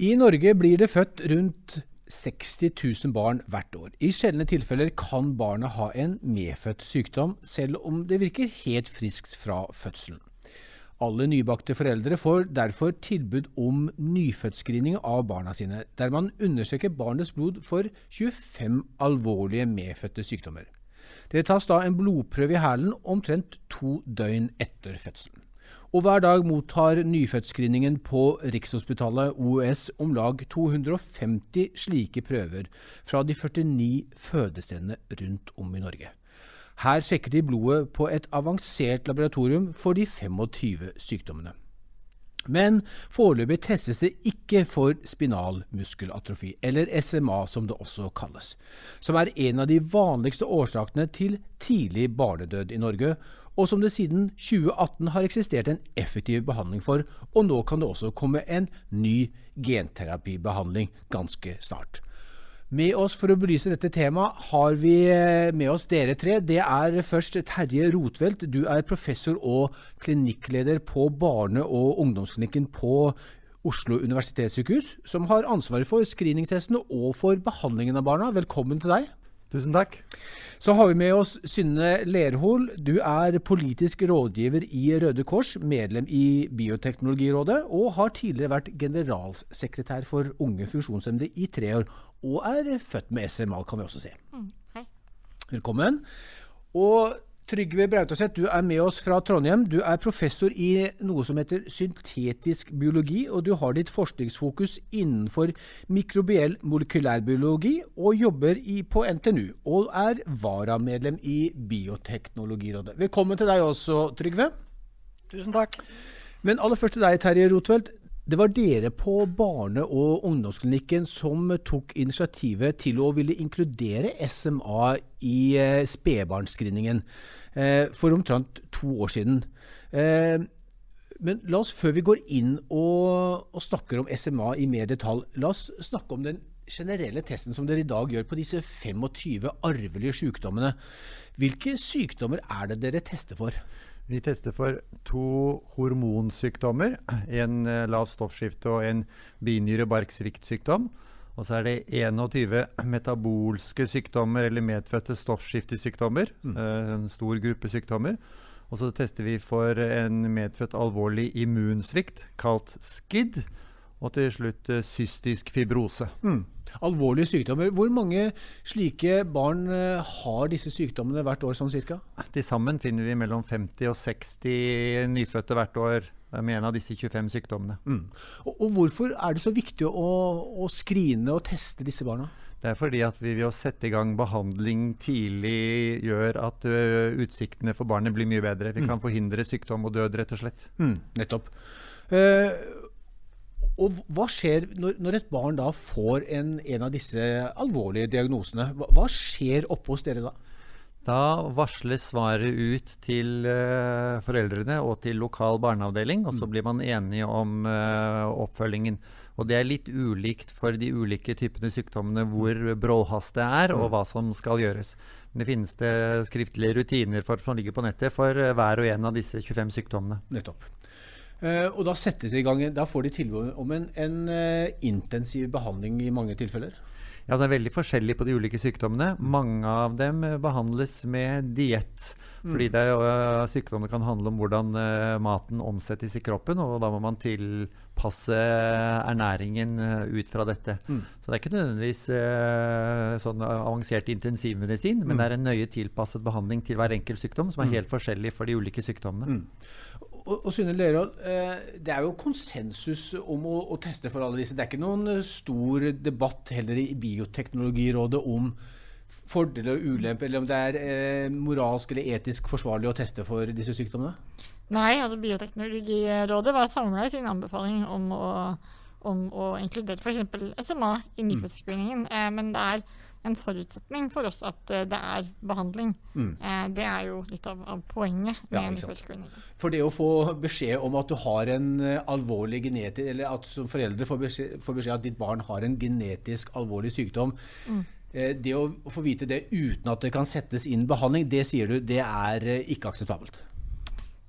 I Norge blir det født rundt 60 000 barn hvert år. I sjeldne tilfeller kan barnet ha en medfødt sykdom, selv om det virker helt friskt fra fødselen. Alle nybakte foreldre får derfor tilbud om nyfødtscreening av barna sine, der man undersøker barnets blod for 25 alvorlige medfødte sykdommer. Det tas da en blodprøve i hælen omtrent to døgn etter fødselen. Og hver dag mottar nyfødtscreeningen på Rikshospitalet OUS om lag 250 slike prøver fra de 49 fødestedene rundt om i Norge. Her sjekker de blodet på et avansert laboratorium for de 25 sykdommene. Men foreløpig testes det ikke for spinalmuskelatrofi, eller SMA som det også kalles, som er en av de vanligste årsakene til tidlig barnedød i Norge, og som det siden 2018 har eksistert en effektiv behandling for, og nå kan det også komme en ny genterapibehandling ganske snart. Med oss for å belyse dette temaet har vi eh, med oss dere tre. Det er først Terje Rotvelt. Du er professor og klinikkleder på barne- og ungdomsklinikken på Oslo universitetssykehus, som har ansvaret for screeningtestene og for behandlingen av barna. Velkommen til deg. Tusen takk. Så har vi med oss Synne Lerhol. Du er politisk rådgiver i Røde Kors, medlem i Bioteknologirådet, og har tidligere vært generalsekretær for unge funksjonshemmede i tre år. Og er født med SMA, kan vi også si. Mm, hei. Velkommen. Og Trygve Brautaset, du er med oss fra Trondheim. Du er professor i noe som heter syntetisk biologi, og du har ditt forskningsfokus innenfor mikrobiell molekylærbiologi og jobber i, på NTNU. Og er varamedlem i Bioteknologirådet. Velkommen til deg også, Trygve. Tusen takk. Men aller først til deg, Terje Rotfeldt. Det var dere på barne- og ungdomsklinikken som tok initiativet til å ville inkludere SMA i eh, spedbarnsscreeningen for omtrent to år siden. Eh, men la oss, før vi går inn og, og, snakker om SMA i mer detalj, la oss snakke om den generelle testen som dere i dag gjør på disse 25 arvelige sykdommene. Hvilke sykdommer er det dere tester for? Vi tester for to hormonsykdommer. En eh, lavt stoffskifte og en binyre-barksviktsykdom. Og så er det 21 metabolske sykdommer eller medfødte stoffskiftesykdommer. Mm. Eh, en stor gruppe sykdommer. Og så tester vi for en medfødt alvorlig immunsvikt kalt SKID. Og til slutt eh, cystisk fibrose. Mm alvorlige sykdommer. Hvor mange slike barn eh, har disse sykdommene hvert år sånn cirka? Til sammen finner vi mellom 50 og 60 nyfødte hvert år med en av disse 25 sykdommene. Mm. Og, og, Hvorfor er det så viktig å, å skrine og teste disse barna? Det er fordi at vi ved å sette i gang behandling tidlig gjør at uh, utsiktene for barnet blir mye bedre. Vi mm. kan forhindre sykdom og død, rett og slett. Mm, nettopp. Uh, og hva skjer når, når, et barn da får en, en av disse alvorlige diagnosene? Hva, hva, skjer oppe hos dere da? Da varsles svaret ut til uh, foreldrene og til lokal barneavdeling, og så mm. blir man enige om uh, oppfølgingen. Og det er litt ulikt for de ulike typene sykdommene hvor bråhast det er, og mm. hva som skal gjøres. Men det finnes det skriftlige rutiner for, som ligger på nettet for hver og en av disse 25 sykdommene. Nettopp. Uh, og da settes i gang, da får de tilbud om en, en uh, intensiv behandling i mange tilfeller? Ja, Det er veldig forskjellig på de ulike sykdommene. Mange av dem behandles med diett. Mm. Fordi det, uh, sykdommene kan handle om hvordan maten omsettes i kroppen, og da må man tilpasse ernæringen ut fra dette. Mm. Så det er ikke nødvendigvis sånn avansert intensivmedisin, men mm. det er en nøye tilpasset behandling til hver enkelt sykdom, som er mm. helt forskjellig for de ulike sykdommene. Mm og, og Synne eh, det er jo konsensus om å, å, teste for alle disse. Det er ikke noen eh, stor debatt heller i Bioteknologirådet om fordeler og ulemper, eller om det er eh, moralsk eller etisk forsvarlig å teste for disse sykdommene? Nei, altså Bioteknologirådet var samla i sin anbefaling om å, om å inkludere f.eks. SMA i mm. Eh, men det er en forutsetning for oss at uh, det er behandling. Mm. Eh, det er jo litt av, av poenget med ja. For det å få beskjed om at du har en uh, alvorlig genetisk Eller at som foreldre får beskjed, får beskjed at ditt barn har en genetisk alvorlig sykdom mm. Det å få vite det uten at det kan settes inn behandling, det sier du, det er ikke akseptabelt?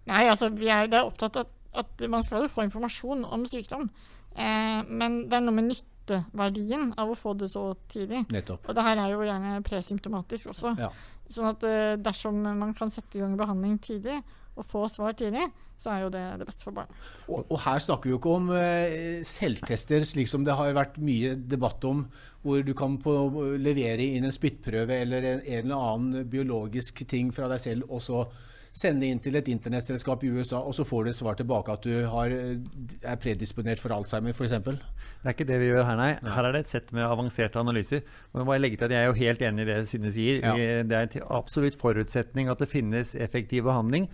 Nei, altså vi er, er opptatt av at man skal jo få informasjon om sykdom. Eh, men det er noe med nytteverdien av å få det så tidlig. Nettopp. Og det her er jo gjerne presymptomatisk også. Ja. Sånn at eh, dersom man kan sette i gang behandling tidlig og få svar tidlig, så er jo det det beste for barnet. Og, og her snakker vi jo ikke om eh, selvtester, slik som det har vært mye debatt om, hvor du kan på, levere inn en spyttprøve eller en, en eller annen biologisk ting fra deg selv, og så sende inn til et internettselskap i USA, og så får du et svar tilbake at du har, er predisponert for Alzheimer, f.eks. Det er ikke det vi gjør her, nei. Her er det et sett med avanserte analyser. Men må jeg legge til at jeg er jo helt enig i det Synne sier. Ja. Det er en absolutt forutsetning at det finnes effektiv behandling.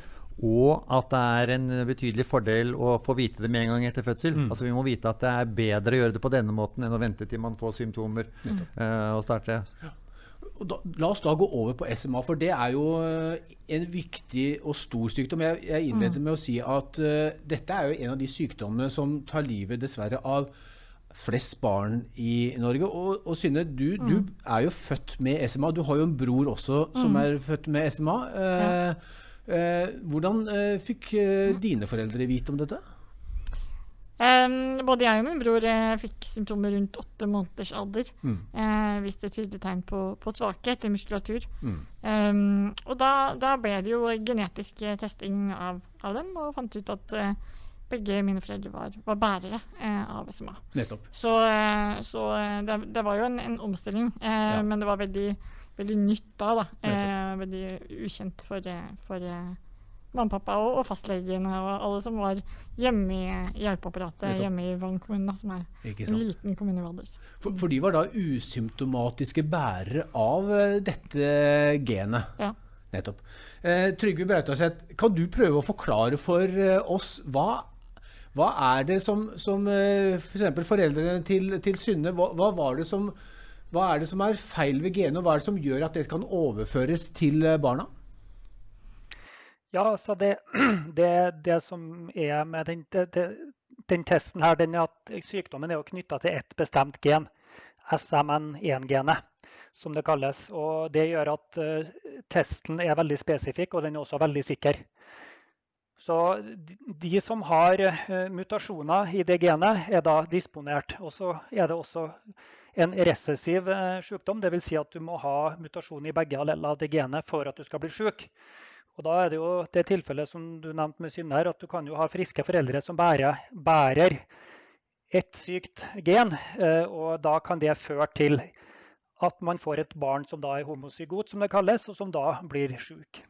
Og at det er en betydelig fordel å få vite det med en gang etter fødsel. Altså Vi må vite at det er bedre å gjøre det på denne måten enn å vente til man får symptomer. eh, og starte. Og da, la oss da gå over på SMA, for det er jo eh, en viktig og stor sykdom. Jeg, jeg innleder med å si at uh, dette er jo en av de sykdommene som tar livet dessverre av flest barn i Norge. Og, og Synne, du, du er jo født med SMA. Du har jo en bror også som er født med SMA. Uh, eh, hvordan eh, fikk eh, dine foreldre vite om dette? Um, både jeg og min bror eh, fikk symptomer rundt åtte måneders alder. Mm. Eh, viste tydelige tegn på, på svakhet i muskulatur. Mm. Um, og da, da ble det jo genetisk eh, testing av, av dem, og fant ut at eh, begge mine foreldre var, var bærere eh, av SMA. Nettopp. Så, eh, så eh, det, det var jo en, en omstilling, eh, Ja. men det var veldig, veldig nytt da. da. Eh, veldig ukjent for, eh, for eh, mamma og pappa og, og fastlegene og alle som var hjemme i hjelpeapparatet hjemme i Vang kommune, som er en liten kommune i Valdres. For, for de var da usymptomatiske bærere av eh, dette genet. Ja. Nettopp. Eh, Trygve Brautaseth, kan du prøve å forklare for eh, oss hva, hva er det som, som eh, f.eks. For foreldrene til, til Synne, hva, hva, var det som, hva er det som er feil ved genet, og hva er det som gjør at det kan overføres til eh, barna? Ja, så det, det, det som er med den, det, den testen her, den er at sykdommen er knytta til ett bestemt gen, SMN1-genet, som det kalles. Og det gjør at eh, testen er veldig spesifikk, og den er også veldig sikker. Så de- de som har eh, mutasjoner i det genet, er da disponert. Og så er det også en resessiv eh, sykdom, dvs. Si at du må ha mutasjon i begge allella av det genet for at du skal bli syk. Og da er det jo det tilfellet som du nevnte med Synne her, at du kan jo ha friske foreldre som bærer, bærer et sykt gen. eh, Og da kan det føre til at man får et barn som da er homozygot, som det kalles, og som da blir syk.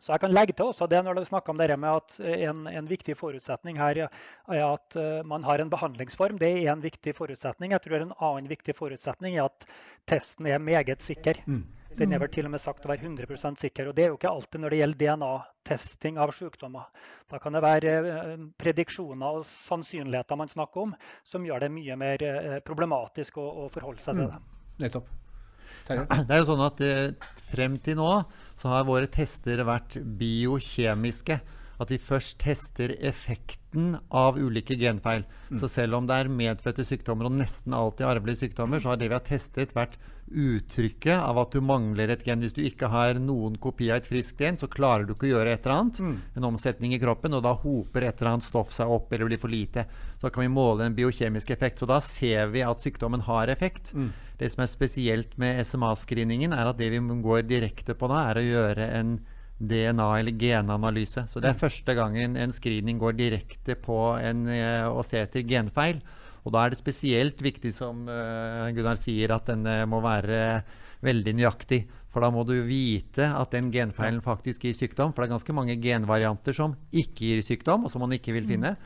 Så jeg kan legge til også det når du snakker om det med at en, en viktig forutsetning her er at eh, man har en behandlingsform. Det er en viktig forutsetning. Jeg tror en annen viktig forutsetning er at testen er meget sikker. Mm. Den er vel til og med sagt å være 100% sikker. og Det er jo ikke alltid når det gjelder DNA-testing av sykdommer. Da kan det være eh, prediksjoner og sannsynligheter man snakker om, som gjør det mye mer eh, problematisk å, å forholde seg til det. Nettopp. Det er jo sånn at eh, Frem til nå så har våre tester vært biokjemiske. At vi først tester effekten av ulike genfeil. Så selv om det er medfødte sykdommer og nesten alltid arvelige sykdommer, så har det vi har testet, vært uttrykket av at du mangler et gen. Hvis du ikke har noen kopi av et friskt gen, så klarer du ikke å gjøre et eller annet. En omsetning i kroppen, og da hoper et eller annet stoff seg opp eller blir for lite. Så kan vi måle en biokjemisk effekt. Så da ser vi at sykdommen har effekt. Det som er spesielt med SMA-screeningen, er at det vi går direkte på da, er å gjøre en DNA- eller genanalyse. Så det er første gangen en screening går direkte på en, eh, å se etter genfeil. Og da er det spesielt viktig, som eh, Gunnar sier, at den eh, må være veldig nøyaktig. For da må du vite at den genfeilen faktisk gir sykdom. For det er ganske mange genvarianter som ikke gir sykdom, og som man ikke vil finne.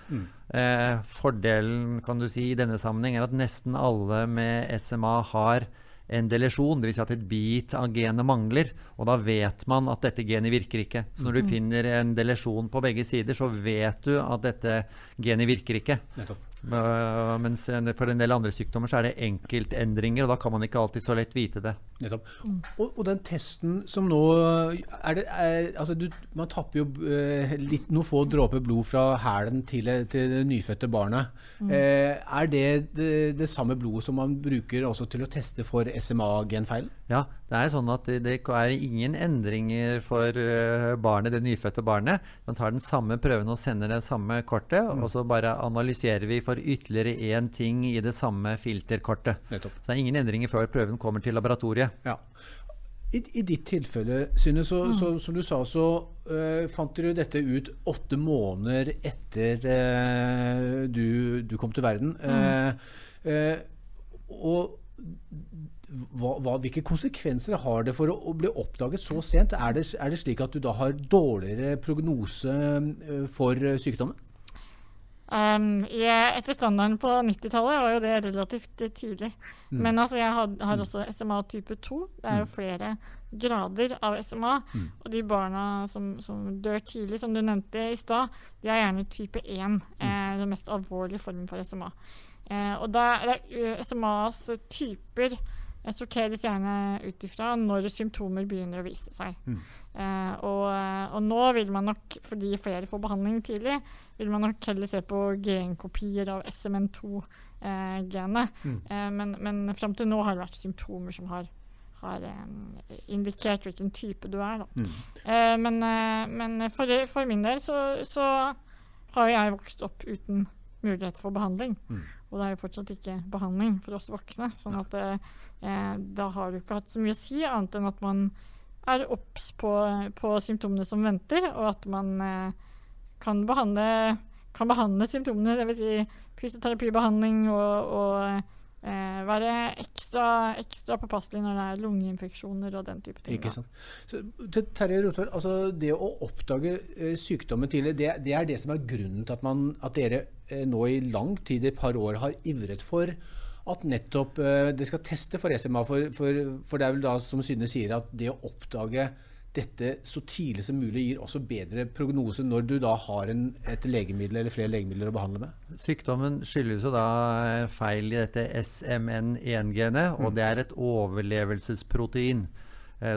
Eh, fordelen kan du si i denne sammenheng er at nesten alle med SMA har en delesjon, dvs. Si at et bit av genet mangler. Og da vet man at dette genet virker ikke. Så når du finner en delesjon på begge sider, så vet du at dette genet virker ikke. Nettopp. Uh, mens for en del andre sykdommer så er det enkeltendringer, og da kan man ikke alltid så lett vite det. Nettopp. Og, og, den testen som nå er det, er, altså du, Man tapper jo eh, litt, noen få dråper blod fra hælen til, til, det nyfødte barnet. Mm. Eh, er det, det, det samme blodet som man bruker også til å teste for SMA-genfeilen? Ja, det er sånn at det er ingen endringer for eh, barnet, det nyfødte barnet. Man tar den samme prøven og sender det samme kortet, mm. og så bare analyserer vi for ytterligere én ting i det samme filterkortet. Nettopp. Så det er ingen endringer før prøven kommer til laboratoriet. Ja. I, I, ditt tilfelle, Synne, så, mm. så, som du sa, så uh, fant dere dette ut åtte måneder etter uh, du, du, kom til verden. Mm. Uh, og hva, hva, hvilke konsekvenser har det for å, bli oppdaget så sent? Er det, er det, slik at du da har dårligere prognose for sykdommen? Um, jeg, etter standarden på 90-tallet var jo det relativt tidlig. Mm. Men altså, jeg har, har, mm. også SMA type 2. Det er jo mm. flere grader av SMA. Mm. Og de barna som, som, dør tidlig, som du nevnte i stad, de er gjerne type 1. Mm. Eh, den mest alvorlige formen for SMA. Eh, og da er SMAs typer jeg sorteres gjerne ut ifra når symptomer begynner å vise seg. Mm. Eh, og, og, nå vil man nok, fordi flere får behandling tidlig, vil man nok heller se på genkopier av SMN2-genet. Eh, mm. eh, men, men fram til nå har det vært symptomer som har, har eh, indikert hvilken type du er. Mm. Eh, men, men for, for, min del så, så, har jeg vokst opp uten mulighet for behandling. Mm. Og det er jo fortsatt ikke behandling for oss voksne. sånn at eh, da har du ikke hatt så mye å si, annet enn at man er obs på, på, symptomene som venter, og at man eh, kan, behandle, kan behandle symptomene, dvs. Si fysioterapibehandling og, og eh, være ekstra, ekstra påpasselig når det er lungeinfeksjoner og den type ting. Ikke sant. Så, Terje Rotvold, altså det å oppdage eh, sykdommen tidlig, det, det, er det som er grunnen til at, man, at dere eh, nå i lang tid, et par år, har ivret for at nettopp uh, det skal teste for SMA. For, for, for, det er vel da, som Synne sier, at det å oppdage dette så tidlig som mulig gir også bedre prognose når du da har en, et legemiddel eller flere legemidler å behandle med? Sykdommen skyldes jo da feil i dette SMN1-genet, mm. og det er et overlevelsesprotein eh,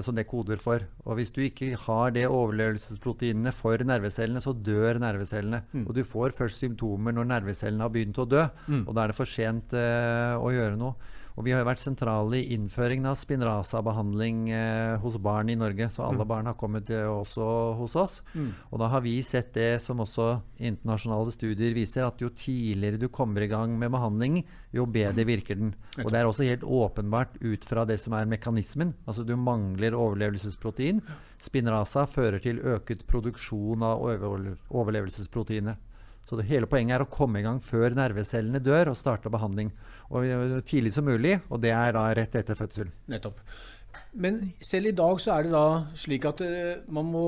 som det koder for. Og hvis du ikke har det overlevelsesproteinene for nervecellene, så dør nervecellene. Mm. Og du får først symptomer når nervecellene har begynt å dø, mm. og da er det for sent eh, å gjøre noe. Og vi har jo vært sentrale i innføringen av Spinraza-behandling eh, hos barn i Norge. Så alle mm. barn har kommet eh, også hos oss. Mm. Og da har vi sett det som også internasjonale studier viser, at jo tidligere du kommer i gang med behandling, jo bedre virker den. Og det er også helt åpenbart ut fra det som er mekanismen. Altså du mangler overlevelsesprotein. Spinraza fører til øket produksjon av overlevelsesproteinet. Så det hele poenget er å komme i gang før nervecellene dør, og starte behandling og tidlig som mulig. Og det er da rett etter fødsel. Nettopp. Men selv i dag så er det da slik at uh, man må,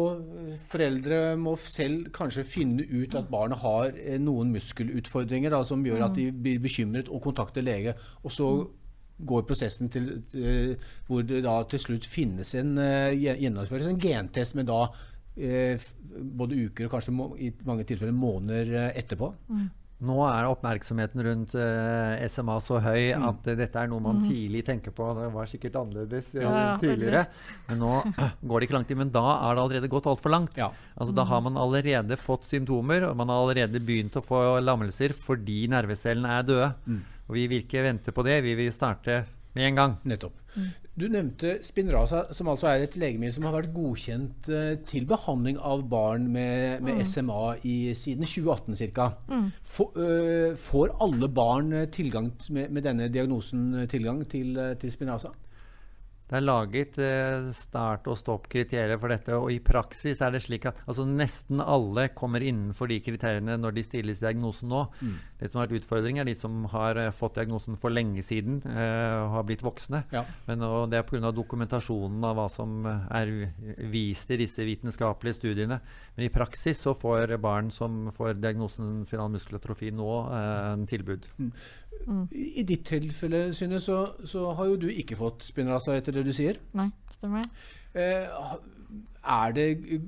foreldre må selv kanskje finne ut at barnet har uh, noen muskelutfordringer da, som gjør at de mm. blir bekymret og kontakter lege. Og så går prosessen til hvor det da til slutt finnes en gjennomføres en gentest med da både uker og kanskje i mange tilfeller måneder etterpå. Mm. Nå er oppmerksomheten rundt uh, eh, SMA så høy mm. at uh, dette er noe man mm. tidlig tenker på. Det var sikkert annerledes uh, ja, tidligere. Men nå går det ikke lang tid. Men da er det allerede gått altfor langt. Ja. Altså, da har man allerede fått symptomer, og man har allerede begynt å få lammelser fordi nervecellene er døde. Mm. Og vi vil ikke vente på det. Vi vil starte med en gang. Nettopp. Du nevnte Spinraza, som altså er et legemiddel som har vært godkjent uh, til behandling av barn med, med mm. SMA i, siden 2018 ca. Mm. Uh, får alle barn tilgang med, med, denne diagnosen tilgang til, til Spinraza? Det er laget eh, start- og stopp-kriterier for dette. Og i praksis er det slik at altså, nesten alle kommer innenfor de kriteriene når de stilles diagnosen nå. Mm. Det som har vært utfordring, er de som har uh, fått diagnosen for lenge siden uh, og har blitt voksne. Ja. Men og, Det er pga. dokumentasjonen av hva som er vist i disse vitenskapelige studiene. Men i praksis så får barn som får diagnosen spinal muskulatrofi nå, en tilbud. Mm. Mm. I ditt tilfelle, Synne, så, så, har jo du ikke fått spinnrasta etter det du sier. Nei, stemmer. Eh, er det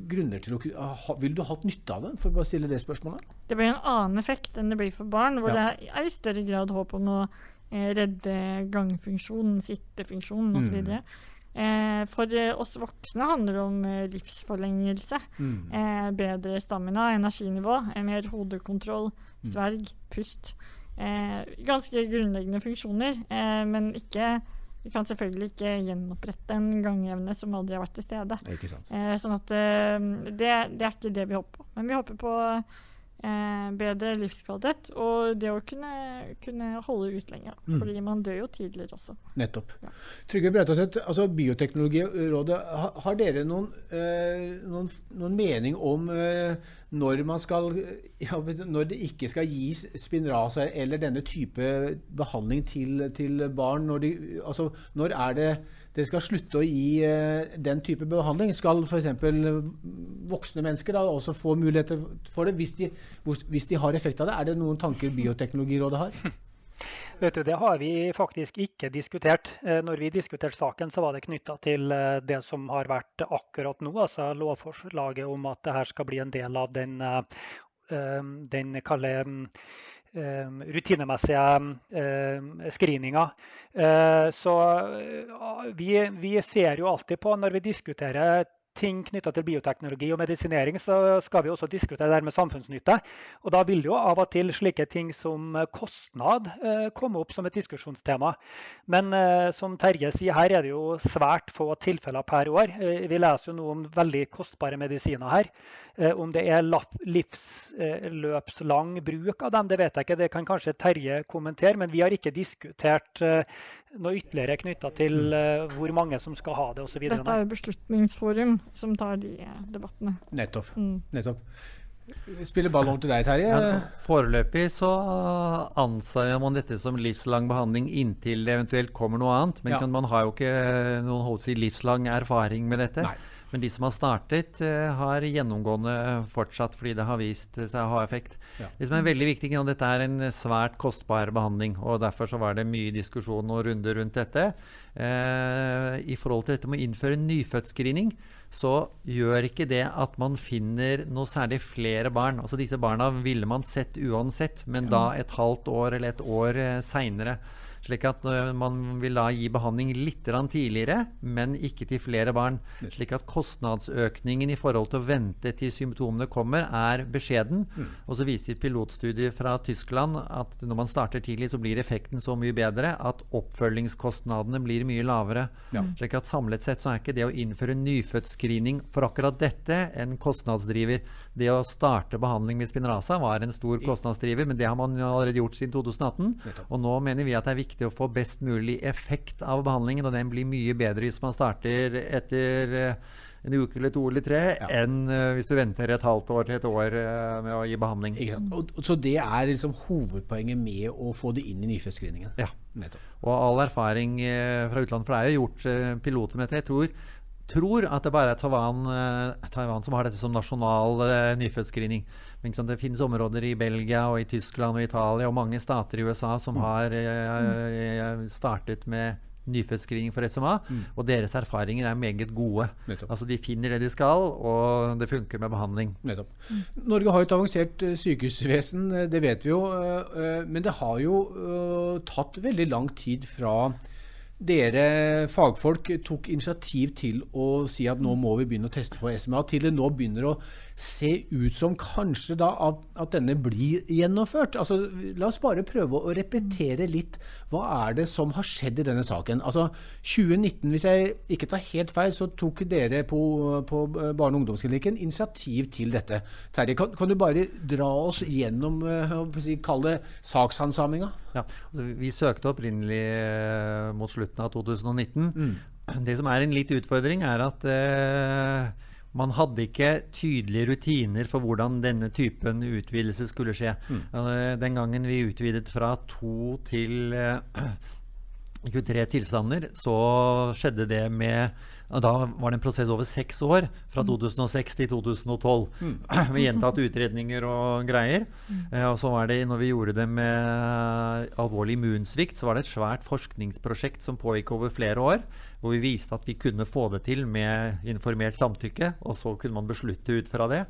grunner til å Vil du ha hatt nytte av det? For å bare stille det spørsmålet. Det blir en annen effekt enn det blir for barn, hvor ja. det er i større grad håp om å eh, redde gangfunksjonen, sittefunksjonen osv. Mm. Eh, for eh, oss voksne handler det om eh, livsforlengelse. Mm. Eh, bedre stamina, energinivå, mer hodekontroll, sverg, pust. Eh, ganske grunnleggende funksjoner, eh, men ikke vi kan selvfølgelig ikke gjenopprette en gangevne som aldri har vært til stede. Eh, sånn at det, det er ikke det vi håper på. Men vi håper på eh, bedre livskvalitet og det å kunne, kunne holde ut lenger. Mm. Fordi man dør jo tidligere også. Nettopp. Ja. Trygve Brautaset, altså Bioteknologirådet, har, dere noen, eh, noen, noen mening om eh, når man skal ja, Når det ikke skal gis Spinraza eller denne type behandling til, til barn? Når, de, altså, når er det dere skal slutte å gi eh, den type behandling? Skal f.eks. voksne mennesker da også få muligheter for det hvis de, hvis de har effekt av det? Er det noen tanker Bioteknologirådet har? Vet du, Det har vi faktisk ikke diskutert. Eh, Når vi diskuterte saken, så var det knytta til eh, det som har vært akkurat nå, altså lovforslaget om at det her skal bli en del av den, den kalle, eh, rutinemessige screeninger. Eh, Så eh, vi, vi ser jo alltid på når vi diskuterer ting knytta til bioteknologi og medisinering, så skal vi også diskutere det her med samfunnsnytte. Og da vil jo av og til slike ting som kostnad eh, komme opp som et diskusjonstema. Men eh, som Terje sier, her er det jo svært få tilfeller per år. Eh, vi leser jo nå om veldig kostbare medisiner her. Om det er livsløpslang bruk av dem, det vet jeg ikke. Det kan kanskje Terje kommentere. Men vi har ikke diskutert noe ytterligere knytta til uh, hvor mange som skal ha det osv. Dette er jo Beslutningsforum som tar de eh, debattene. Nettopp. Mm. Nettopp. Spiller ball over til deg, Terje. Ja, foreløpig så anser man dette som livslang behandling inntil det eventuelt kommer noe annet. Men Ja. man har jo ikke noen holdt si, livslang erfaring med dette. Nei. Men de som har startet, eh, har gjennomgående fortsatt fordi det har vist seg å ha effekt. Ja. Det som er veldig viktig, er at dette er en svært kostbar behandling. og Derfor så var det mye diskusjon og runder rundt dette. Eh, I forhold til dette med å innføre nyfødtscreening, så gjør ikke det at man finner noe særlig flere barn. Altså Disse barna ville man sett uansett, men da et halvt år eller et år eh, seinere. Slik at man vil da gi behandling litt tidligere, men ikke til flere barn. Slik at kostnadsøkningen i forhold til å vente til symptomene kommer, er beskjeden. Og så viser pilotstudiet fra Tyskland at når man starter tidlig, så blir effekten så mye bedre at oppfølgingskostnadene blir mye lavere. Ja. Slik at samlet sett så er ikke det å innføre nyfødtscreening for akkurat dette en kostnadsdriver. Det å starte behandling med Spinraza var en stor kostnadsdriver, men det har man allerede gjort siden 2018. Og nå mener vi at det er viktig å få best mulig effekt av behandlingen, og den blir mye bedre hvis man starter etter eh, en uke eller to eller tre, Ja. enn uh, hvis du venter et halvt år til et år uh, med å gi behandling. Og, så det er liksom hovedpoenget med å få det inn i nyfødtscreeningen? Ja. Nettopp. Og all erfaring uh, fra utlandet, for det er jo gjort piloter med dette. Jeg tror, tror at det bare er Taiwan, eh, Taiwan som har dette som nasjonal eh, nyfødtscreening. Men ikke sant, det finnes områder i Belgia og i Tyskland og Italia og mange stater i USA som har eh, startet med nyfødtscreening for SMA, og deres erfaringer er meget gode. Nettopp. Altså De finner det de skal, og det funker med behandling. Nettopp. Norge har jo et avansert eh, sykehusvesen, eh, det vet vi jo. eh, eh, Men det har jo eh, tatt veldig lang tid fra dere fagfolk tok initiativ til å si at nå må vi begynne å teste for SMA, til det nå begynner å se ut som kanskje da at, at denne blir gjennomført. Altså, la oss bare prøve å repetere litt. Hva er det som har skjedd i denne saken? Altså, 2019, hvis jeg ikke tar helt feil, så tok dere på, på barne- og ungdomsklinikken initiativ til dette. Terje, kan, kan du bare dra oss gjennom eh, si, Kall det sakshandsaminga? Ja, altså, vi søkte opprinnelig eh, mot slutten av 2019. Det som er en litt utfordring, er at eh, man hadde ikke tydelige rutiner for hvordan denne typen utvidelse skulle skje. Mm. den gangen vi utvidet fra to til eh, 23 tilstander, så skjedde det med Da var det en prosess over seks år, fra 2006 til 2012. Med gjentatt utredninger og greier. Eh, og så var det, når vi gjorde det med alvorlig immunsvikt, så var det et svært forskningsprosjekt som pågikk over flere år. Hvor vi viste at vi kunne få det til med informert samtykke. Og så kunne man beslutte ut fra det.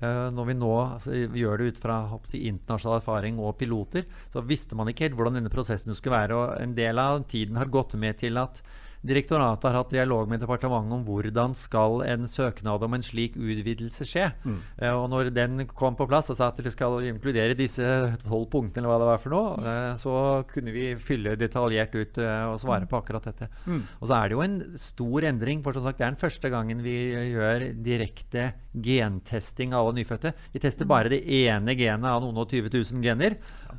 Eh, når vi nå altså, vi gjør det ut fra internasjonal erfaring og piloter, så visste man ikke helt hvordan denne prosessen skulle være. Og en del av tiden har gått med til at direktoratet har hatt dialog med departementet om hvordan skal en søknad om en slik utvidelse skje. Mm. Uh, og når den kom på plass og sa at det skal inkludere disse tolv punktene, eller hva det var for noe, uh, så kunne vi fylle detaljert ut uh, og svare på akkurat dette. Mm. Og så er det jo en stor endring, for som sagt, det er den første gangen vi gjør direkte gentesting av alle nyfødte. Vi tester bare det ene genet av noen og 20 000 gener.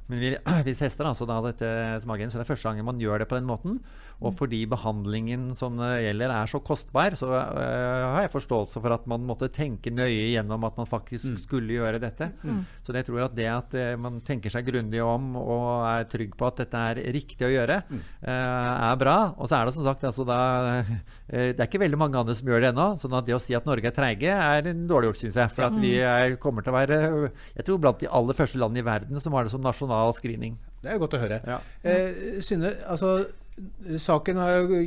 Men vi, vi tester altså da dette smagen, så det er første gangen man gjør det på den måten. Og mm. fordi behandlingen som det gjelder er så kostbar, så uh, har jeg forståelse for at man måtte tenke nøye gjennom at man faktisk mm. skulle gjøre dette. Mm. Så jeg tror at det at uh, man tenker seg grundig om og er trygg på at dette er riktig å gjøre, uh, er bra. Og så er det som sagt altså da, Det er ikke veldig mange andre som gjør det ennå. sånn at det å si at Norge er treige, er dårlig gjort, syns jeg. For at vi er, kommer til å være jeg tror blant de aller første landene i verden som har det som nasjonal screening. Det er godt å høre. Ja. Synne, altså Saken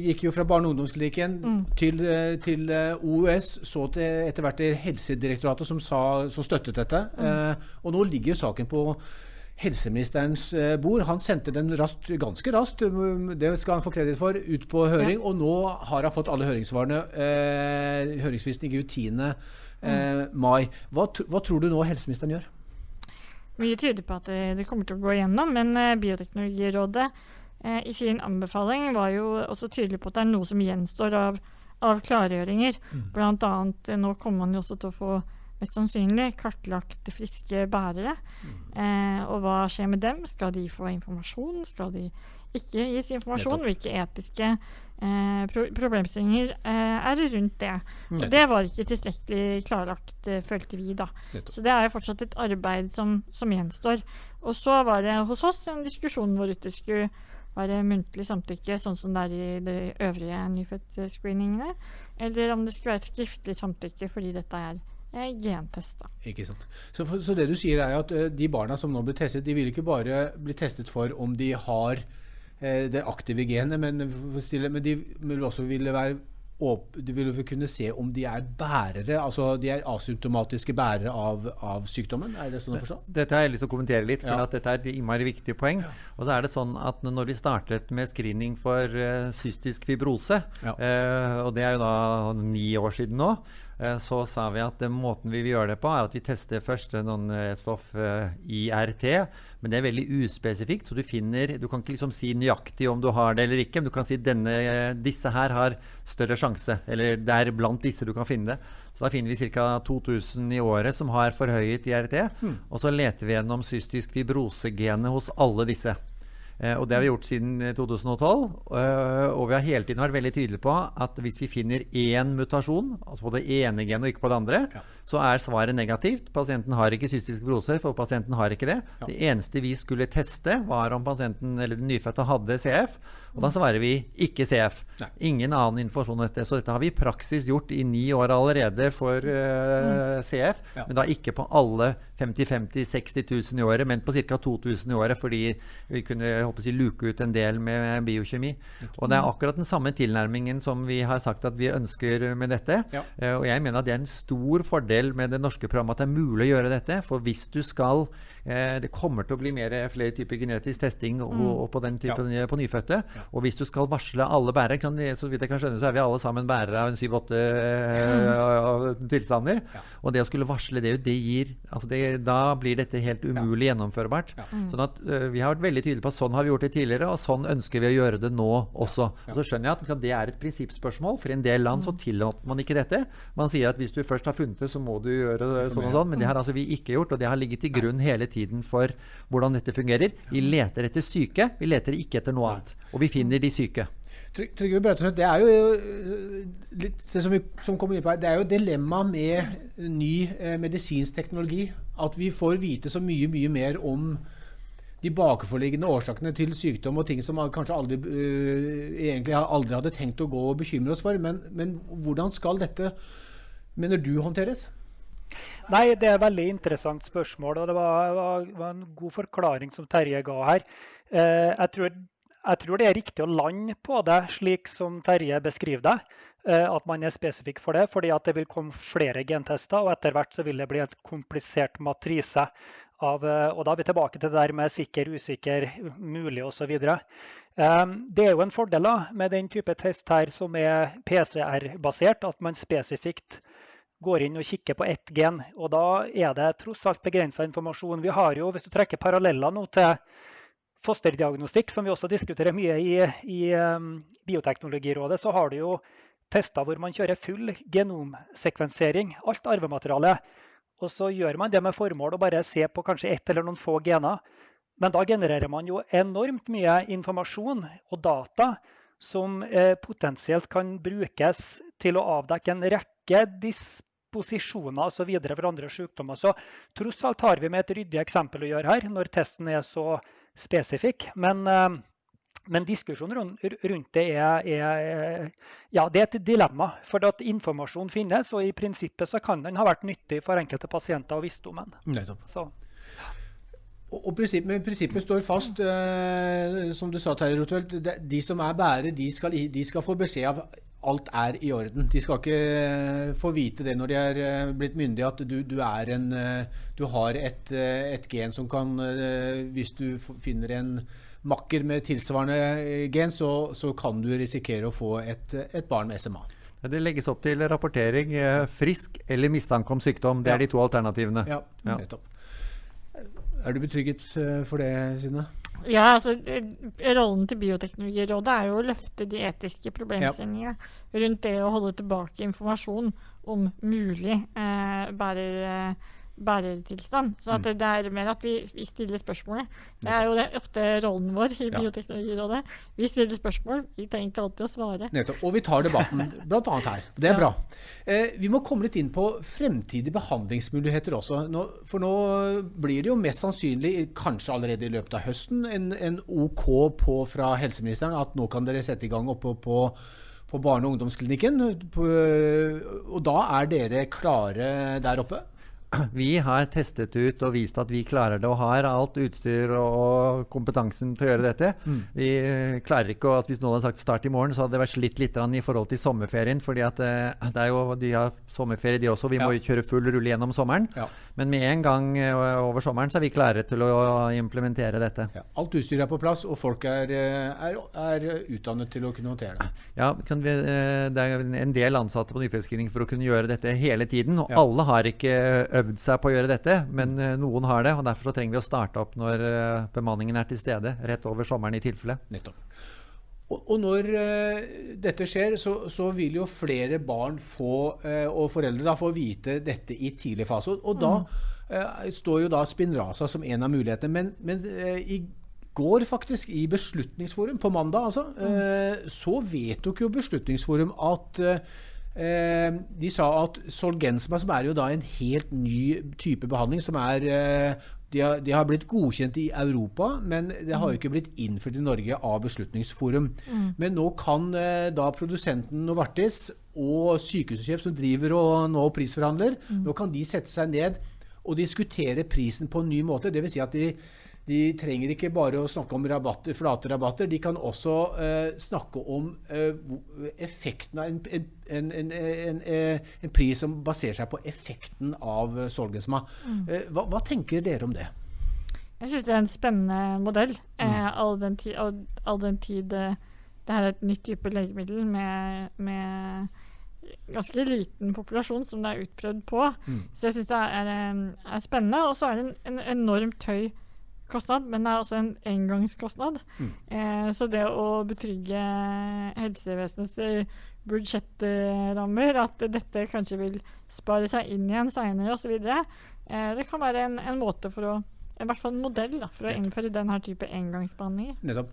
gikk jo fra barne- og ungdomsklinikken mm. til, eh, til, eh, OUS, så til etter hvert til Helsedirektoratet, som, sa, som støttet dette. Mm. Eh, og nå ligger jo saken på helseministerens eh, bord. Han sendte den raskt, ganske raskt, det skal han få kreditt for, ut på høring. Ja. Og nå har han fått alle høringssvarene. Eh, høringsfristen gikk ut 10. Eh, mm. mai. Hva, hva, tror du nå helseministeren gjør? Mye tyder på at det, kommer til å gå igjennom, men Bioteknologirådet i sin anbefaling var jo også tydelig på at det er noe som gjenstår av, av klargjøringer. Mm. Blant annet, eh, nå kommer man jo også til å få mest sannsynlig kartlagt friske bærere. Mm. Eh, og hva skjer med dem? Skal de få informasjon? Skal de ikke gis informasjon? Hvilke etiske eh, pro problemstillinger eh, er rundt det? Og det var ikke tilstrekkelig klarlagt, eh, følte vi da. Så det er jo fortsatt et arbeid som, som gjenstår. Og så var det hos oss en diskusjon hvorvidt det skulle være muntlig samtykke, sånn som det er i de øvrige nyfødt-screeningene, eller om det skulle være et skriftlig samtykke fordi dette er eh, gentest. Ikke sant. Så, for, så, det du sier er at uh, de barna som nå blir testet, de vil ikke bare bli testet for om de har uh, det aktive genet, men, men de vil også ville være du vil kunne se om de er bærere, altså de er asymptomatiske bærere av, av sykdommen? Er det sånn å forstå? Dette har jeg lyst til å kommentere litt, for ja. dette er et innmari viktig poeng. Ja. Og så er det sånn at når vi startet med screening for uh, cystisk fibrose, ja. uh, og det er jo da ni år siden nå, så sa vi at den måten vi vil gjøre det på, er at vi tester først noen eh, stoff eh, IRT. Men det er veldig uspesifikt, så du finner Du kan ikke liksom si nøyaktig om du har det eller ikke, men du kan si denne, disse her har større sjanse. Eller det er blant disse du kan finne det. Så da finner vi ca. 2000 i året som har forhøyet IRT. Mm. Og så leter vi gjennom cystisk fibrose-genet hos alle disse. Eh, og det har vi gjort siden 2012. Eh, eh, og vi har hele tiden vært veldig tydelige på at hvis vi finner én mutasjon, altså på det ene genet og ikke på det andre, ja. Så er svaret negativt. Pasienten har ikke cystisk broser, for pasienten har ikke det. Ja. Det eneste vi skulle teste, var om pasienten eller den nyfødte hadde CF. Og da svarer vi ikke CF. Nei. Ingen annen informasjon om dette. Så dette har vi i praksis gjort i ni år allerede for uh, CF, ja. men da ikke på alle 50 50 60 000 i året, men på ca. 2000 i året, fordi vi kunne håper si, luke ut en del med biokjemi. Og det er akkurat den samme tilnærmingen som vi har sagt at vi ønsker med dette. Ja. Uh, og jeg mener at det er en stor fordel med det norske programmet at det er mulig å gjøre dette. For hvis du skal Det kommer til å bli mer, flere typer genetisk testing og, mm. og på den typen ja. på nyfødte. Ja. Og hvis du skal varsle alle bærere, kan, så vidt jeg kan skjønne, så er vi alle sammen bærere av en syv-åtte uh, tilstander. Ja. Og det å skulle varsle det, ut, det gir altså det, Da blir dette helt umulig ja. gjennomførbart. Ja. Mm. Sånn at uh, Vi har vært veldig tydelige på at sånn har vi gjort det tidligere, og sånn ønsker vi å gjøre det nå også. Og så skjønner jeg at liksom, det er et prinsippspørsmål. For i en del land så mm. tillater man ikke dette. Man sier at hvis du først har funnet det, så må du gjøre det sånn og sånn. Men det har altså vi ikke gjort, og det har ligget til grunn hele tiden for hvordan dette fungerer. Vi leter etter syke, vi leter ikke etter noe annet. Og vi finner de syke. Trygve Brautesund, det er jo øh, litt som vi, som på det er jo dilemmaet med ny eh, medisinsk teknologi. At vi får vite så mye, mye mer om de bakenforliggende årsakene til sykdom og ting som kanskje aldri, uh, egentlig aldri hadde tenkt å gå og bekymre oss for. Men, men hvordan skal dette, mener du, håndteres? Nei, Det er et veldig interessant spørsmål. og Det var, var, var en god forklaring som Terje ga her. Eh, jeg tror jeg tror det er riktig å lande på det slik som Terje beskriver det. Eh, at man er spesifikk for det, fordi at det vil komme flere gentester. Og etter hvert så vil det bli en komplisert matrise av Og da er vi tilbake til det der med sikker, usikker, mulig osv. Det er jo en fordel med den type test her som er PCR-basert, at man spesifikt går inn og kikker på ett gen. Og da er det tross alt begrensa informasjon. Vi har jo, Hvis du trekker paralleller nå til fosterdiagnostikk, som vi også diskuterer mye i, i um, Bioteknologirådet, så har du jo tester hvor man kjører full genomsekvensering, alt arvemateriale. Og så gjør man det med formål å bare se på kanskje ett eller noen få gener. Men da genererer man jo enormt mye informasjon og data som eh, potensielt kan brukes til å avdekke en rekke disposisjoner osv. for andre sykdommer. Så tross alt har vi med et ryddig eksempel å gjøre her, når testen er så spesifikk. Men, eh, men diskusjonen rundt det er, er, ja, det er et dilemma. For at informasjon finnes, og i prinsippet så kan den ha vært nyttig for enkelte pasienter og visdommen. Nettopp. Så. Og, prinsippet, men prinsippet står fast, eh, som du sa, Terje Rothfeldt. De som er bærere, de skal, de skal få beskjed av alt er i orden. De skal ikke få vite det når de er blitt myndige, at du, du, en, du har et, et, gen som kan Hvis du finner en makker med tilsvarende gen, så, så kan du risikere å få et, et, barn med SMA. Det legges opp til rapportering frisk eller mistanke om sykdom. Det er de to alternativene. Ja, nettopp. Er du betrygget for det, Synne? Ja, altså Rollen til Bioteknologirådet er jo å løfte de etiske problemstillingene ja. rundt det å holde tilbake informasjon om mulig eh, bærer... Eh, bærertilstand. Så at mm. det er mer at vi, vi stiller spørsmålet. Det er jo det, ofte rollen vår i ja. Bioteknologirådet. Vi stiller spørsmål, vi trenger ikke alltid å svare. Nettopp. Og vi tar debatten bl.a. her. Det er ja. bra. Eh, vi må komme litt inn på fremtidige behandlingsmuligheter også. Nå, for nå blir det jo mest sannsynlig, kanskje allerede i løpet av høsten, en, en OK på fra helseministeren at nå kan dere sette i gang oppe på på barne- og ungdomsklinikken. Og da er dere klare der oppe? vi har testet ut og vist at vi klarer det og har alt utstyr og kompetansen til å gjøre dette. Mm. Vi klarer ikke å, Hvis noen hadde sagt start i morgen, så hadde det vært slitt litt i forhold til sommerferien. fordi at eh, det jo, De har sommerferie, de også. Vi må jo kjøre full rulle gjennom sommeren. Ja. Men med en gang eh, over sommeren så er vi klare til å implementere dette. Ja. Alt utstyr er på plass, og folk er, eh, er, er utdannet til å kunne håndtere det. Ja, Det er en del ansatte på nyfødtscreening for å kunne gjøre dette hele tiden. Og alle har ikke øvd seg på å gjøre dette, men eh, noen har det. og Derfor så trenger vi å starte opp når eh, bemanningen er til stede, rett over sommeren i tilfelle. Nettopp. Og, når uh, dette skjer, så, så, vil jo flere barn få, uh, og foreldre da, få vite dette i tidlig fase. Og, da uh, står jo da Spinraza som en av mulighetene. Men, men i går faktisk, i Beslutningsforum, på mandag altså, mm. så vedtok jo Beslutningsforum at Eh, de sa at Solgensma, som er jo da en helt ny type behandling, som er eh, de har, de har, blitt godkjent i Europa, men det har jo ikke blitt innført i Norge av Beslutningsforum. Mm. Men nå kan eh, da produsenten Novartis og Sykehusinnkjøp, som driver og nå prisforhandler, mm. nå kan de sette seg ned og diskutere prisen på en ny måte. Dvs. Si at de de trenger ikke bare å snakke om rabatter, flate rabatter, de kan også eh, snakke om eh, effekten av en, en, en, en, pris som baserer seg på effekten av uh, Solgensma. Mm. Eh, hva, hva, tenker dere om det? Jeg syns det er en spennende modell. Mm. all den tid, all, all den tid det her er et nytt type legemiddel med, med ganske liten populasjon som det er utprøvd på. Mm. Så jeg syns det er, er, spennende. Og så er det en, en enormt høy kostnad, men det er også en engangskostnad. Mm. Eh, så det å betrygge helsevesenets eh, budsjettrammer, at dette kanskje vil spare seg inn igjen seinere osv., eh, det kan være en, en måte for å i hvert fall en modell da, for å innføre denne type engangsbehandlinger. Nettopp.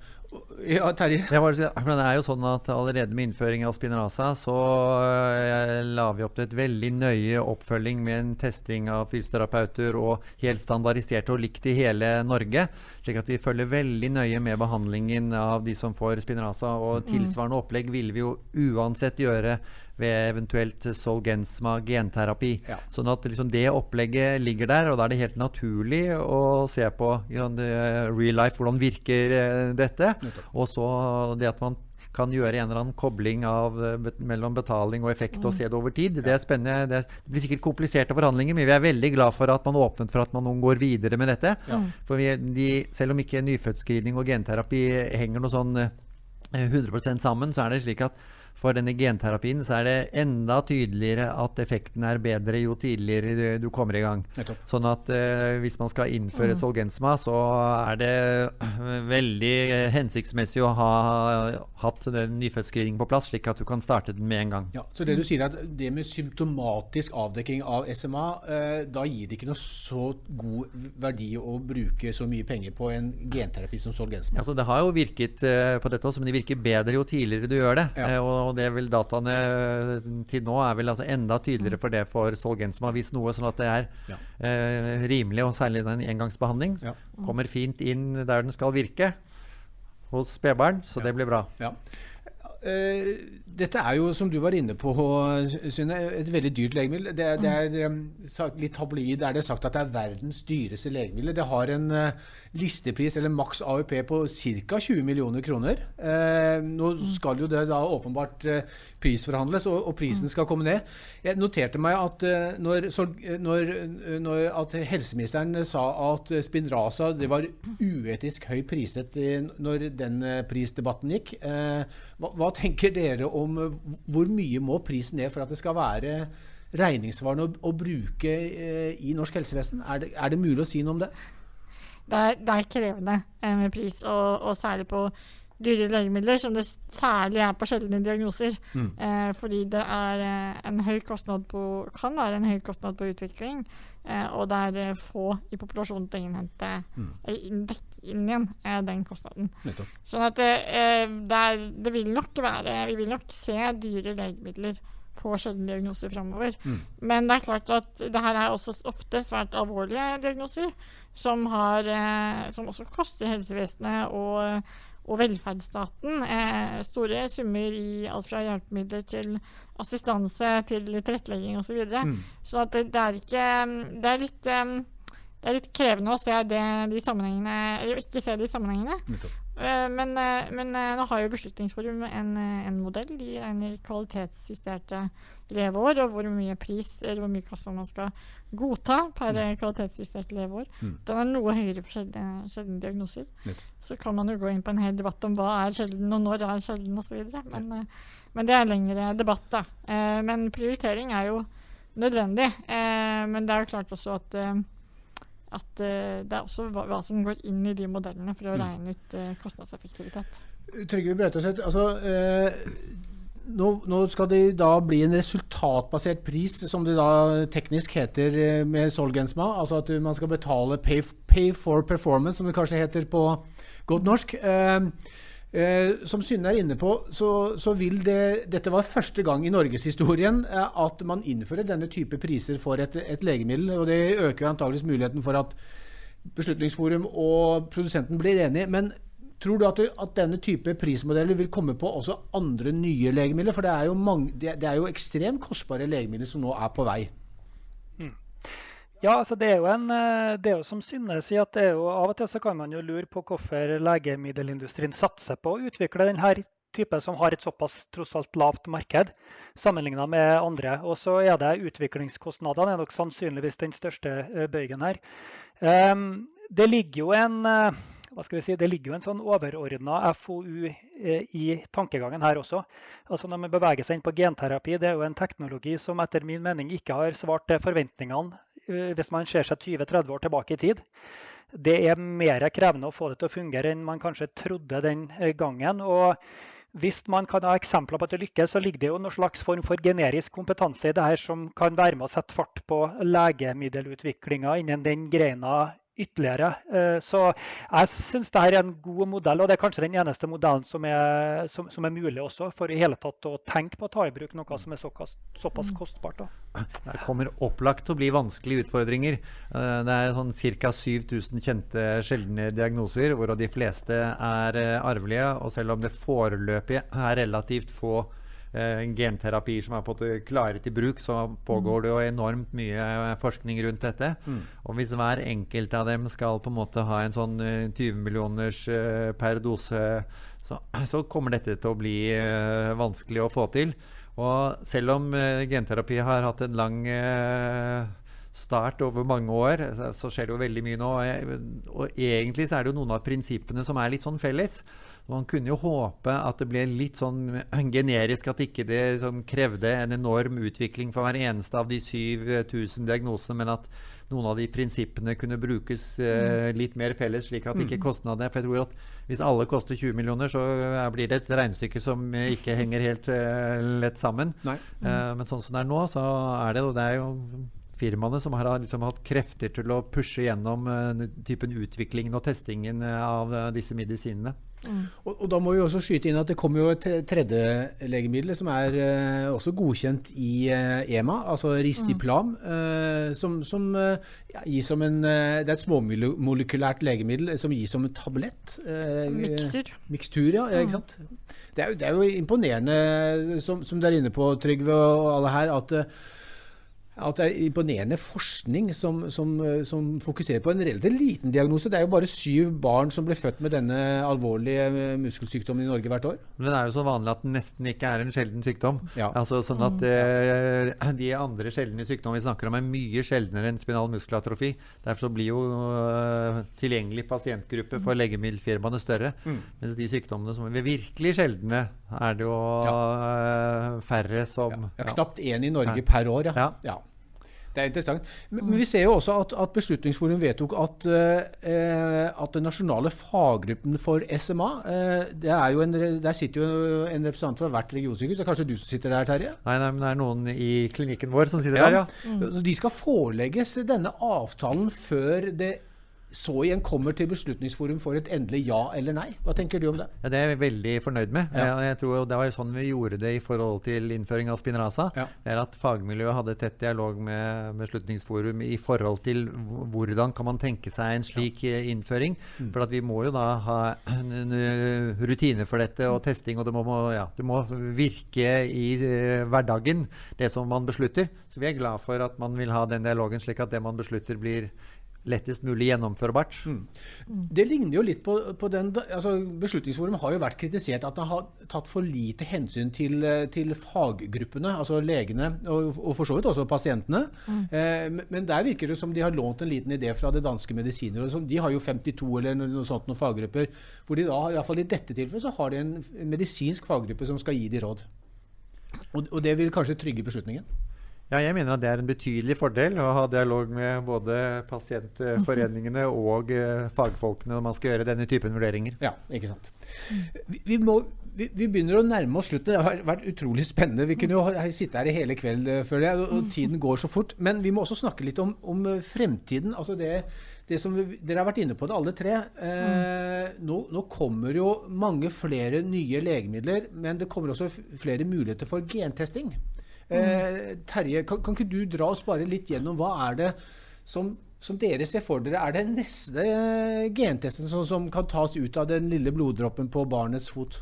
Ja, Terje? Det, det, er jo sånn at Allerede med innføring av Spinraza så uh, la vi opp til et veldig nøye oppfølging med en testing av fysioterapeuter og helt standardisert og likt i hele Norge. Slik at vi følger veldig nøye med behandlingen av de som får Spinraza. Og mm. tilsvarende opplegg ville vi jo uansett gjøre ved eventuelt Solgensma genterapi. Ja. Sånn at liksom det opplegget ligger der, og da er det helt naturlig å se på liksom, real life, hvordan virker uh, dette. Og så det at man kan gjøre en eller annen kobling av, mellom betaling og effekt og se det over tid. Det er spennende. Det, blir sikkert kompliserte forhandlinger, men vi er veldig glad for at man åpnet for at man går videre med dette. For vi, de, selv om ikke nyfødtscreening og genterapi henger noe sånn 100% sammen, så er det slik at for denne genterapien så er det enda tydeligere at effekten er bedre jo tidligere du, kommer i gang. Sånn at uh, hvis man skal innføre mm. Solgensma, så er det veldig hensiktsmessig å ha hatt nyfødtscreening på plass, slik at du kan starte den med en gang. Ja, så det du sier er at det med symptomatisk avdekking av SMA, uh, eh, da gir det ikke noe så god verdi å bruke så mye penger på en genterapi som Solgensma? Altså, det har jo virket uh, på dette også, men det virker bedre jo tidligere du gjør det. Ja. og og det vil dataene til nå er vel altså enda tydeligere for det for Solgen, som har vist noe, sånn at det er ja. eh, rimelig, og særlig den engangsbehandling. Ja. Kommer fint inn der den skal virke hos spedbarn, så det blir bra. Ja. Uh, dette er jo, som du var inne på, Synne, et veldig dyrt legemiddel. Det, det er um, Litt tabloid er det sagt at det er verdens dyreste legemiddel. Det har en uh, listepris, eller maks AUP, på ca. 20 millioner kroner. Uh, nå skal jo det da åpenbart prisforhandles, og, og, prisen skal komme ned. Jeg noterte meg at når, når, når at helseministeren sa at Spinraza det var uetisk høy priset når den prisdebatten gikk, hva, hva tenker dere om hvor mye må prisen ned for at det skal være regningssvarende å, å, bruke eh, i norsk helsevesen? Er det, er det, mulig å si noe om det? Det er, det er krevende eh, med pris, og, og, særlig på dyre legemidler, som det særlig er på sjeldne diagnoser. Mm. Eh, fordi det er eh, en høy kostnad på, kan være en høy kostnad på utvikling, eh, og det er eh, få i populasjonen til å innhente mm. dekke inn igjen eh, den kostnaden. Nettopp. Sånn at eh, det, er, det, vil nok være Vi vil nok se dyre legemidler på sjeldne diagnoser framover. Mm. Men det er klart at det her er også ofte svært alvorlige diagnoser som, har, som også koster helsevesenet og og velferdsstaten. Eh, store summer i alt fra hjelpemidler til assistanse til tilrettelegging osv. Så, videre. mm. så det, det, er ikke Det er litt det er litt krevende å se det, de sammenhengene, eller ikke se de sammenhengene. Uh, men, uh, men uh, nå har jo Beslutningsforum en, en modell. De regner kvalitetsjusterte leveår, og hvor mye pris eller hvor mye kostnad man skal godta per mm. kvalitetsjustert leveår. Mm. Den er noe høyere for sjeldne, sjeldne diagnoser. Litt. Så kan man jo gå inn på en hel debatt om hva er sjelden, og når er sjelden osv. Men, ja. men det er lengre debatt, da. Men prioritering er jo nødvendig. Men det er jo klart også at at det er også hva, hva, som går inn i de modellene for å mm. regne ut kostnadseffektivitet. Trygve Brautaset, altså nå, nå, skal det da bli en resultatbasert pris, som det da teknisk heter eh, med Solgensma. Altså at man skal betale pay, pay, for performance, som det kanskje heter på godt norsk. Eh, eh, som Synne er inne på, så, så, vil det Dette var første gang i norgeshistorien eh, at man innfører denne type priser for et, et legemiddel. Og det øker antageligvis muligheten for at Beslutningsforum og produsenten blir enige. Men Tror du at, du, at, denne type prismodeller vil komme på også andre nye legemidler? For det er jo, mange, det, det er jo ekstremt kostbare legemidler som nå er på vei. Ja, altså det er jo en, eh, det er jo som Synne sier, at jo, av og til så kan man jo lure på hvorfor legemiddelindustrien satser på å utvikle denne type som har et såpass tross alt lavt marked sammenlignet med andre. Og så er det utviklingskostnadene er nok sannsynligvis den største eh, bøygen her. Um, det ligger jo en uh, hva skal vi si, Det ligger jo en sånn overordna FoU eh, i tankegangen her også. Altså Når man beveger seg inn på genterapi, det er jo en teknologi som etter min mening ikke har svart forventningene eh, hvis man ser seg 20-30 år tilbake i tid. Det er mer krevende å få det til å fungere enn man kanskje trodde den eh, gangen. og hvis man kan ha eksempler på at det lykkes, så ligger det jo noen slags form for generisk kompetanse i det her som kan være med å sette fart på legemiddelutviklinga innen den greina ytterligere. Eh, så jeg syns dette er en god modell, og det er kanskje den eneste modellen som er, som, som er mulig også for i hele tatt å tenke på å ta i bruk noe som er såpass, såpass mm. kostbart. Da. Det kommer opplagt til å bli vanskelige utfordringer. Eh, det er sånn ca. 7000 kjente sjeldne diagnoser, hvorav de fleste er eh, arvelige. Og selv om det foreløpig er relativt få eh, genterapier som er på klare til bruk, så pågår det jo enormt mye eh, forskning rundt dette. Mm. Og hvis hver enkelt av dem skal på en måte ha en sånn eh, 20 millioners eh, per dose, så, så kommer dette til å bli eh, vanskelig å få til. Og selv om eh, genterapi har hatt en lang eh, start over mange år, så, skjer det jo veldig mye nå. Og egentlig så er det jo noen av prinsippene som er litt sånn felles. Man kunne jo håpe at det ble litt sånn generisk, at ikke det sånn krevde en enorm utvikling for hver eneste av de 7000 diagnosene, men at noen av de prinsippene kunne brukes eh, litt mer felles, slik at ikke kostnadene For jeg tror at hvis alle koster 20 millioner, så eh, blir det et regnestykke som eh, ikke henger helt eh, lett sammen. Mm. Eh, men sånn som det er nå, så er det, og det er jo firmaene som har liksom hatt krefter til å pushe gjennom uh, typen utviklingen og testingen eh, av uh, disse medisinene. Og, og da må vi også skyte inn at det kommer jo et tredje legemiddel som er uh, også godkjent i EMA, altså Ristiplam, eh, som, som ja, gis som en Det er et småmolekylært legemiddel som gis som en tablett. Mikstur. Mikstur, ja. ja ikke sant? Det er, jo, det er jo imponerende, som, som dere er inne på, Trygve og alle her, at at det er imponerende forskning som, som, eh, som fokuserer på en relativt liten diagnose. Det er jo bare syv barn som blir født med denne alvorlige eh, muskelsykdommen i Norge hvert år. Men det er jo så vanlig at den nesten ikke er en sjelden sykdom. Ja. Altså sånn at eh, De andre sjeldne sykdommene vi snakker om, er mye sjeldnere enn spinal muskelatrofi. Derfor så blir jo eh, tilgjengelig pasientgruppe for legemiddelfirmaene større. Mm. Mens de sykdommene som er virkelig sjeldne, er det jo eh, færre som Ja, knapt én i Norge per år, ja. Ja. Det er interessant. Men, men vi ser jo også at, at Beslutningsforum vedtok at, eh, at den nasjonale faggruppen for SMA eh, det er jo en, Der sitter jo en representant fra hvert regionsykehus. Det er kanskje du som sitter der, Terje? Nei, nei, men det er noen i klinikken vår som sitter Ja. der, ja. De skal forelegges denne avtalen før det så igjen kommer til Beslutningsforum for et endelig ja eller nei. Hva tenker du om det? Ja, det er jeg veldig fornøyd med. Ja. Jeg, jeg tror Det var jo sånn vi gjorde det i forhold til innføring av Spinraza. Ja. Det er at Fagmiljøet hadde tett dialog med Beslutningsforum i forhold til hvordan kan man tenke seg en slik eh, innføring. Mm. For at vi må jo da ha en, eh, rutine for dette og testing, og det må, må, ja, det må virke i uh, hverdagen, det som man beslutter. Så vi er glad for at man vil ha den dialogen, slik at det man beslutter, blir lettest mulig gjennomførbart. Mm. Det ligner jo litt på, på den altså Beslutningsforum har jo vært kritisert at det har tatt for lite hensyn til, til faggruppene, altså legene, og, og for så vidt også pasientene. Eh, men- der virker det som de har lånt en liten idé fra det danske medisinrådet. sånn. De har jo 52 eller noe noe sånt noen faggrupper. Hvor de da, i hvert fall i dette tilfellet, så har de en, en medisinsk faggruppe som skal gi de råd. Og, og det vil kanskje trygge beslutningen. Ja, jeg mener at det er en betydelig fordel å ha dialog med både pasientforeningene og eh, fagfolkene når man skal gjøre denne typen vurderinger. Ja, ikke sant. Vi, vi, må, vi, vi begynner å nærme oss slutten. Det har vært utrolig spennende. Vi kunne jo sitte her i hele kveld, eh, føler jeg, og, og tiden går så fort. Men vi må også snakke litt om, om eh, fremtiden. Altså det, det som vi, Dere har vært inne på det, alle tre. Eh, nå, nå kommer jo mange flere nye legemidler, men det kommer også flere muligheter for gentesting. Eh, Terje, kan, kan ikke du dra oss bare litt gjennom hva er det som, som dere ser for dere er den neste gentesten som, som kan tas ut av den lille bloddråpen på barnets fot?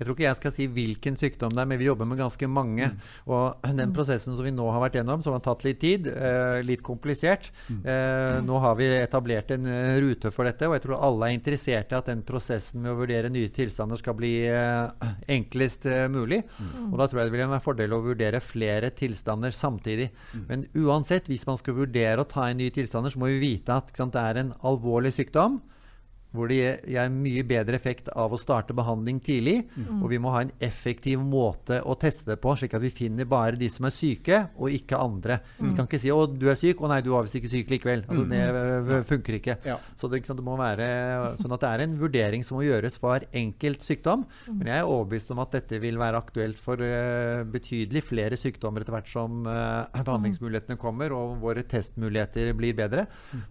Jeg tror ikke jeg skal si hvilken sykdom det er, men vi jobber med ganske mange. Og den prosessen som vi nå har vært gjennom, som har tatt litt tid, eh, litt komplisert eh, Nå har vi etablert en eh, rute for dette, og jeg tror alle er interessert i at den prosessen med å vurdere nye tilstander skal bli eh, enklest eh, mulig. Og da tror jeg det vil være en fordel å vurdere flere tilstander samtidig. Men uansett, hvis man skal vurdere å ta inn nye tilstander, så må vi vite at sant, det er en alvorlig sykdom hvor det gir mye bedre effekt av å starte behandling tidlig. Og vi må ha en effektiv måte å teste det på, slik at vi finner bare de som er syke, og ikke andre. Vi kan ikke si 'Å, du er syk'. 'Å nei, du var visst ikke syk likevel'. Altså, Det øh, funker ikke. Ja. Så det, sant, det må være sånn at det er en vurdering som må gjøres for hver enkelt sykdom. Men jeg er overbevist om at dette vil være aktuelt for uh, betydelig flere sykdommer etter hvert som uh, behandlingsmulighetene kommer og våre testmuligheter blir bedre.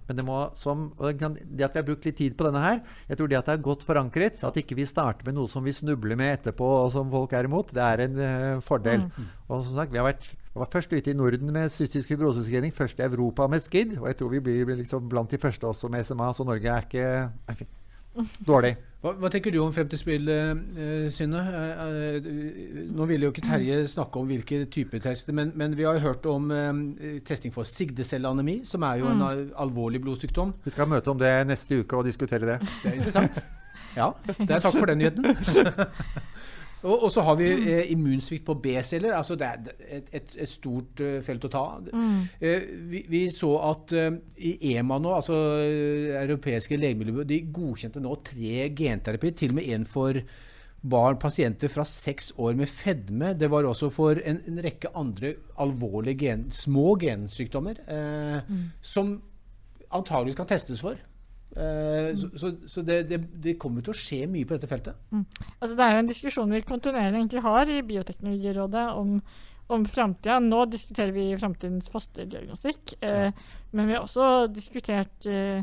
Men det må som Det at vi har brukt litt tid på denne her, jeg tror det at det er godt forankret, at ikke vi starter med noe som vi snubler med etterpå og som folk er imot, det er en uh, fordel. Og som sagt, vi har vært vi var først ute i Norden med cystisk fibrosescreening, først i Europa med SKID, og jeg tror vi blir liksom blant de første også med SMA, så Norge er ikke er ikke dårlig. Hva, hva, tenker du om fremtidsspillet, eh, Synne? Eh, uh, nå ville jo ikke Terje snakke om hvilke typer tester, men, men, vi har hørt om testing for sigdecelleanemi, som er jo mm. en alvorlig blodsykdom. Vi skal møte om det neste uke og diskutere det. Det er interessant. Ja, det er takk for den nyheten. Og, og, så har vi eh, immunsvikt på B-celler. altså Det er et, et, et stort uh, felt å ta. Mm. Eh, vi, vi, så at uh, i EMA nå, altså uh, europeiske legemiddelbyrå, de godkjente nå tre genterapier. Til og med en for barn, pasienter fra seks år med fedme. Det var også for en, en rekke andre alvorlige gen, små gensykdommer mm. som antageligvis kan testes for. Uh, så, så, så det, det, det, kommer til å skje mye på dette feltet. Mm. Altså, det er jo en diskusjon vi kontinuerlig har i Bioteknologirådet om, om framtida. Nå diskuterer vi framtidens fosterdiagnostikk. Uh, Men vi har også diskutert uh,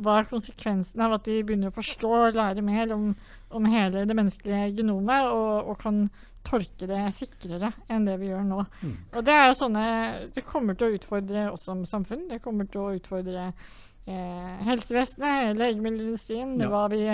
hva er konsekvensen av at vi begynner å forstå og lære mer om, om hele det menneskelige genomet, og, og, kan tolke det sikrere enn det vi gjør nå. Mm. Og Det er jo sånne, det kommer til å utfordre oss som samfunn. Det kommer til å utfordre eh, helsevesenet, legemiddelindustrien, ja. hva vi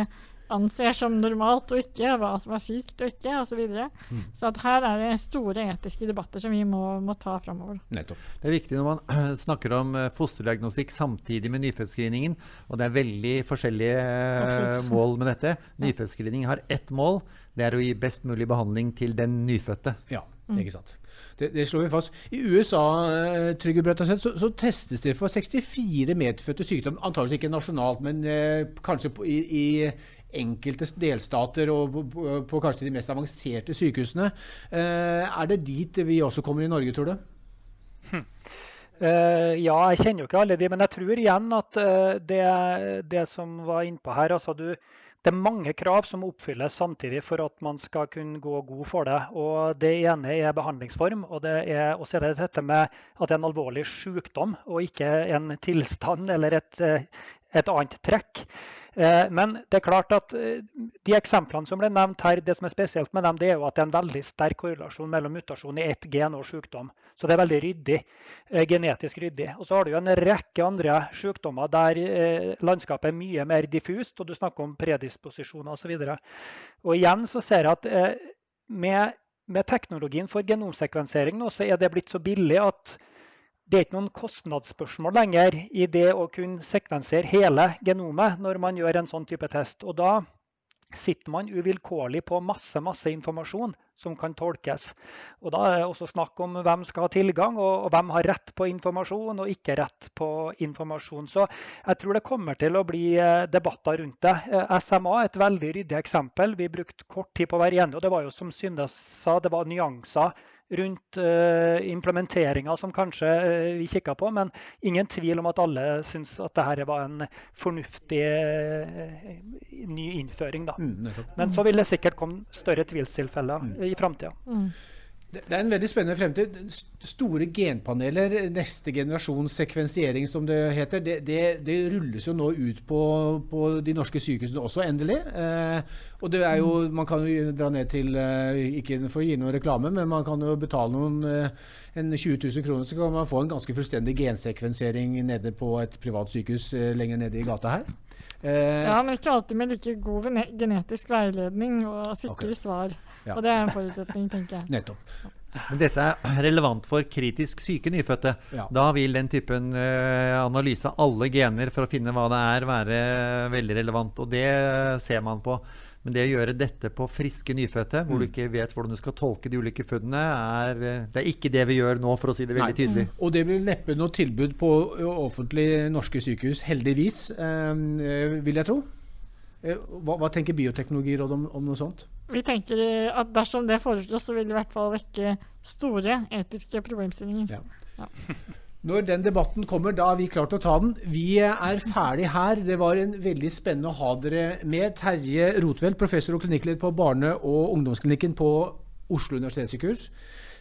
anser som normalt og ikke, hva som er sykt og ikke, osv. Så, videre. mm. så at her er det store etiske debatter som vi må, må ta framover. Nettopp. Det er viktig når man snakker om eh, fosterdiagnostikk samtidig med nyfødtscreeningen, og det er veldig forskjellige Absolutt. mål med dette. Nyfødtscreening har ett mål, det er å gi best mulig behandling til den nyfødte. Ja, mm. ikke sant. Det, det, slår vi fast. I USA eh, Trygge Brøttaseth, så, så, testes det for 64 medfødte sykdom. Antakeligvis ikke nasjonalt, men eh, kanskje på, i, i, enkelte delstater og på, på, på, kanskje de mest avanserte sykehusene. Eh, er det dit vi også kommer i Norge, tror du? Hm. Uh, ja, jeg kjenner jo ikke alle de, men jeg tror igjen at uh, det, det, som var innpå her altså du, det er mange krav som oppfylles samtidig for at man skal kunne gå god for det. Og Det ene er behandlingsform, og det er, også er det dette med at det er en alvorlig sykdom og ikke en tilstand eller et, et annet trekk. Eh, men det er klart at eh, de eksemplene som ble nevnt her, det som er spesielt med dem, det er jo at det er en veldig sterk korrelasjon mellom mutasjon i ett gen og sykdom. Så det er veldig ryddig, eh, genetisk ryddig. Og så har du jo en rekke andre sykdommer der landskapet er mye mer diffust, og du snakker om predisposisjoner osv. Og, og igjen så ser jeg at med, med teknologien for genomsekvensering nå, så er det blitt så billig at det er ikke noen kostnadsspørsmål lenger i det å kunne sekvensere hele genomet når man gjør en sånn type test. Og da sitter man uvilkårlig på masse, masse informasjon som kan tolkes. Og da er det også snakk om hvem skal ha tilgang, og, hvem har rett på informasjon og ikke rett på informasjon. Så jeg tror det kommer til å bli eh, debatter rundt det. Eh, SMA er et veldig ryddig eksempel. Vi brukte kort tid på å være enige, og det var jo som Synnes sa, det var nyanser rundt uh, implementeringa som kanskje uh, vi kikka på. Men ingen tvil om at alle syns at dette var en fornuftig uh, ny innføring. Da. Mm, men så vil det sikkert komme større tvilstilfeller mm. i framtida. Mm. Det er en veldig spennende fremtid. Store genpaneler, neste generasjons sekvensiering som det heter, det, det, det rulles jo nå ut på, på, de norske sykehusene også, endelig. Eh, og det er jo, Man kan jo dra ned til, eh, ikke for å gi noen reklame, men man kan jo betale noen eh, en 20 000 kroner, så kan man få en ganske fullstendig gensekvensering nede på et privat sykehus eh, lenger nede i gata her. Eh, ja, men ikke alltid med like god genetisk veiledning og sikre okay. svar. Ja. Og det er en forutsetning, tenker jeg. Nettopp. Men dette er relevant for kritisk syke nyfødte. Ja. Da vil den typen uh, analyse av alle gener for å finne hva det er, være veldig relevant. Og det ser man på. Men det å gjøre dette på friske nyfødte, hvor mm. du ikke vet hvordan du skal tolke de ulike funnene, er, eh, det er ikke det vi gjør nå, for å si det veldig Nei. tydelig. Og det blir neppe noe tilbud på offentlige norske sykehus, heldigvis, eh, vil jeg tro. Eh, hva, hva, tenker Bioteknologirådet om, om, noe sånt? Vi tenker at dersom det foreslås, så vil det i hvert fall vekke store etiske problemstillinger. Ja. Ja. Når den debatten kommer, da er vi klart å ta den. Vi er ferdig her. Det var en veldig spennende å ha dere med. Terje Rotveld, professor og klinikkleder på barne- og ungdomsklinikken på Oslo universitetssykehus.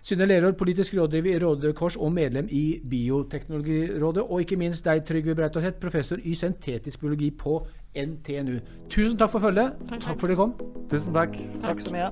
Synne Lerår, politisk rådgiver i Røde Kors og medlem i Bioteknologirådet. Og ikke minst deg, Trygve Breitaseth, professor i syntetisk biologi på NTNU. Tusen takk for følget. Takk, takk. takk for at dere kom. Tusen takk. Takk så mye.